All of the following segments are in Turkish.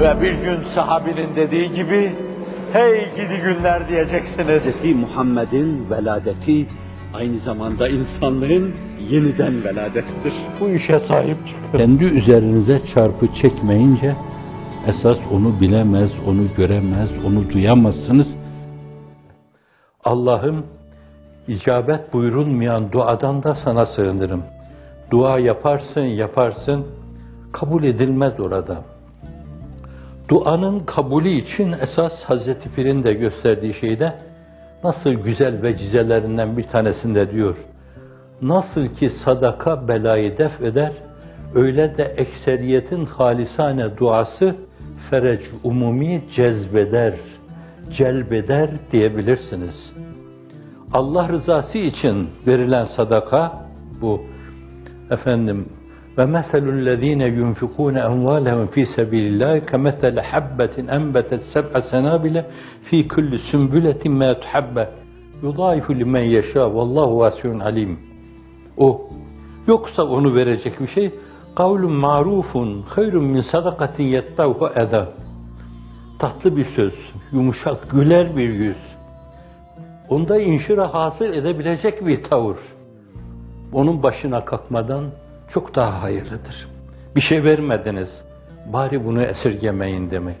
Ve bir gün sahabinin dediği gibi, hey gidi günler diyeceksiniz. Hz. Muhammed'in veladeti aynı zamanda insanlığın yeniden veladettir. Bu işe sahip çıkın. Kendi üzerinize çarpı çekmeyince esas onu bilemez, onu göremez, onu duyamazsınız. Allah'ım icabet buyurulmayan duadan da sana sığınırım. Dua yaparsın, yaparsın, kabul edilmez orada. Duanın kabulü için esas Hazreti Pir'in de gösterdiği şeyde nasıl güzel vecizelerinden bir tanesinde diyor. Nasıl ki sadaka belayı def eder, öyle de ekseriyetin halisane duası ferec umumi cezbeder, celbeder diyebilirsiniz. Allah rızası için verilen sadaka bu efendim ve meselul lezine yunfikun emvalehum fi sabilillah kemesel habbetin enbetet seb'a senabile fi kulli sümbületin ma tuhabbe yudaifu limen yeşâ vallahu vasiun alim. O yoksa onu verecek bir şey kavlun marufun hayrun min sadakatin yettavhu eda. Tatlı bir söz, yumuşak, güler bir yüz. Onda inşira hasıl edebilecek bir tavır. Onun başına kalkmadan çok daha hayırlıdır. Bir şey vermediniz, bari bunu esirgemeyin demek.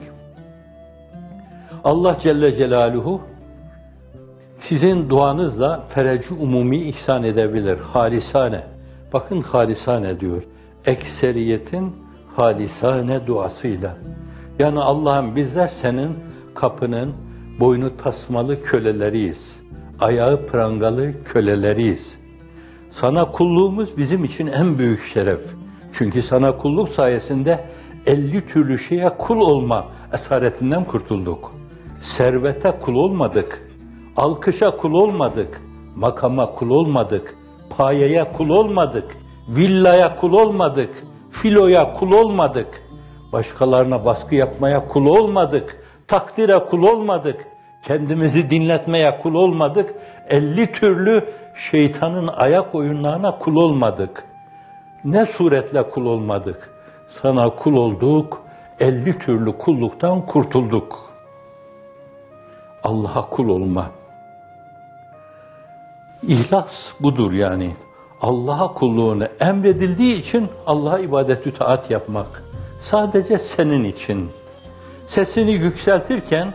Allah Celle Celaluhu sizin duanızla fereci umumi ihsan edebilir, halisane. Bakın halisane diyor. Ekseriyetin halisane duasıyla. Yani Allah'ım bizler senin kapının boynu tasmalı köleleriyiz. Ayağı prangalı köleleriyiz. Sana kulluğumuz bizim için en büyük şeref. Çünkü sana kulluk sayesinde 50 türlü şeye kul olma esaretinden kurtulduk. Servete kul olmadık. Alkışa kul olmadık. Makama kul olmadık. Payeye kul olmadık. Villaya kul olmadık. Filoya kul olmadık. Başkalarına baskı yapmaya kul olmadık. Takdire kul olmadık. Kendimizi dinletmeye kul olmadık. 50 türlü şeytanın ayak oyunlarına kul olmadık. Ne suretle kul olmadık? Sana kul olduk, 50 türlü kulluktan kurtulduk. Allah'a kul olma. İhlas budur yani. Allah'a kulluğunu emredildiği için Allah'a ibadetü taat yapmak. Sadece senin için. Sesini yükseltirken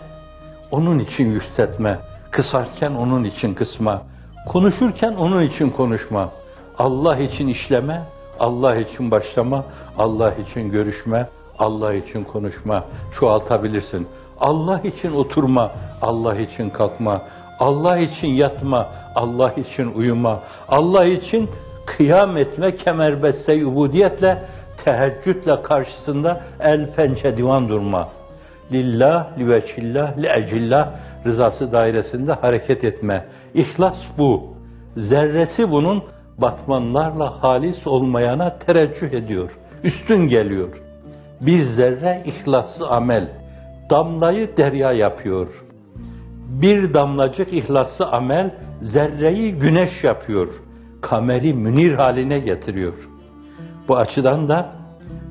onun için yükseltme. Kısarken onun için kısma. Konuşurken onun için konuşma. Allah için işleme, Allah için başlama, Allah için görüşme, Allah için konuşma. Çoğaltabilirsin. Allah için oturma, Allah için kalkma. Allah için yatma, Allah için uyuma. Allah için kıyam etme, kemerbeste ubudiyetle, teheccüdle karşısında el pençe divan durma. Lillah, liveçillah, liecillah rızası dairesinde hareket etme. İhlas bu. Zerresi bunun batmanlarla halis olmayana tereccüh ediyor. Üstün geliyor. Bir zerre ihlaslı amel. Damlayı derya yapıyor. Bir damlacık ihlaslı amel zerreyi güneş yapıyor. Kameri münir haline getiriyor. Bu açıdan da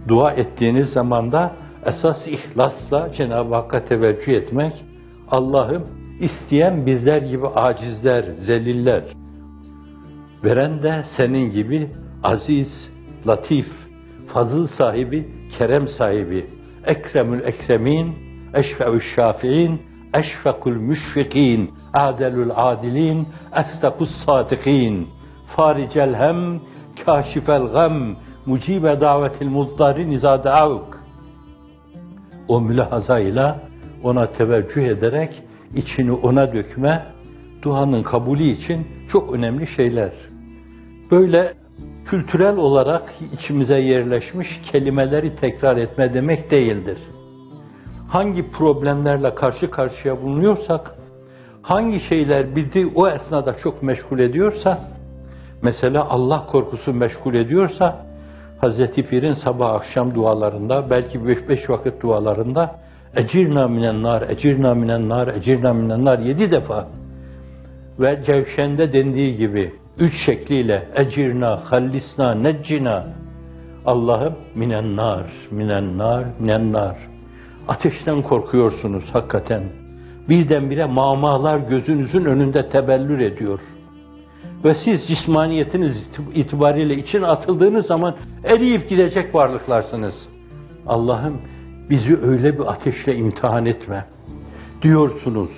dua ettiğiniz zaman da esas ihlasla Cenab-ı Hakk'a teveccüh etmek, Allah'ım isteyen bizler gibi acizler, zeliller, veren de senin gibi aziz, latif, fazıl sahibi, kerem sahibi, ekremül ekremin, eşfe'ül şafi'in, eşfekul müşfikin, adelül adilin, estakus sadikin, faricel hem, kâşifel gam, mucibe davetil muzdarin izâ da'avuk. O mülahazayla ona teveccüh ederek içini ona dökme, duanın kabulü için çok önemli şeyler. Böyle kültürel olarak içimize yerleşmiş kelimeleri tekrar etme demek değildir. Hangi problemlerle karşı karşıya bulunuyorsak, hangi şeyler bizi o esnada çok meşgul ediyorsa, mesela Allah korkusu meşgul ediyorsa, Hazreti Pir'in sabah akşam dualarında, belki beş, beş vakit dualarında, ecirna minen nar, ecirna minen nar, ecirna minen nar yedi defa ve Cevşen'de dendiği gibi üç şekliyle ecirna, hallisna, neccina Allah'ım minen nar, minen nar, minen nar. ateşten korkuyorsunuz hakikaten. Birdenbire mamalar gözünüzün önünde tebellür ediyor. Ve siz cismaniyetiniz itibariyle için atıldığınız zaman eriyip gidecek varlıklarsınız. Allah'ım bizi öyle bir ateşle imtihan etme diyorsunuz.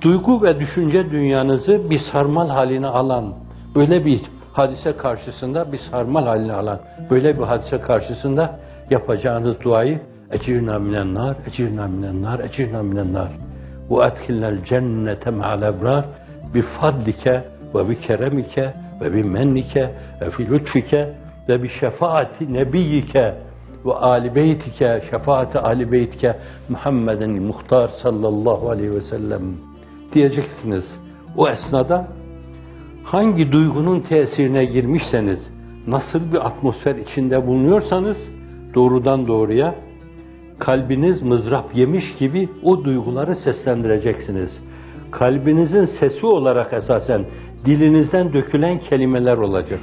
Duygu ve düşünce dünyanızı bir sarmal haline alan, böyle bir hadise karşısında bir sarmal haline alan, böyle bir hadise karşısında yapacağınız duayı ecirna minen nar, ecirna minen nar, ecirna minen nar. Ve edkhilnel cennete ma'al ebrar bi fadlike ve bi keremike ve bi mennike ve fi lütfike ve bi şefaati nebiyyike ve ali beytike, şefaati ali beytike Muhammeden muhtar sallallahu aleyhi ve sellem diyeceksiniz. O esnada hangi duygunun tesirine girmişseniz, nasıl bir atmosfer içinde bulunuyorsanız doğrudan doğruya kalbiniz mızrap yemiş gibi o duyguları seslendireceksiniz. Kalbinizin sesi olarak esasen dilinizden dökülen kelimeler olacak.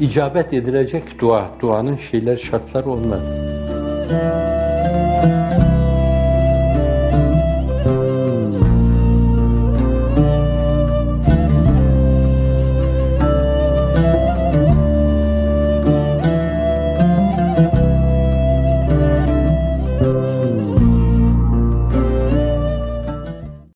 İcabet edilecek dua, duanın şeyler şartları onlar.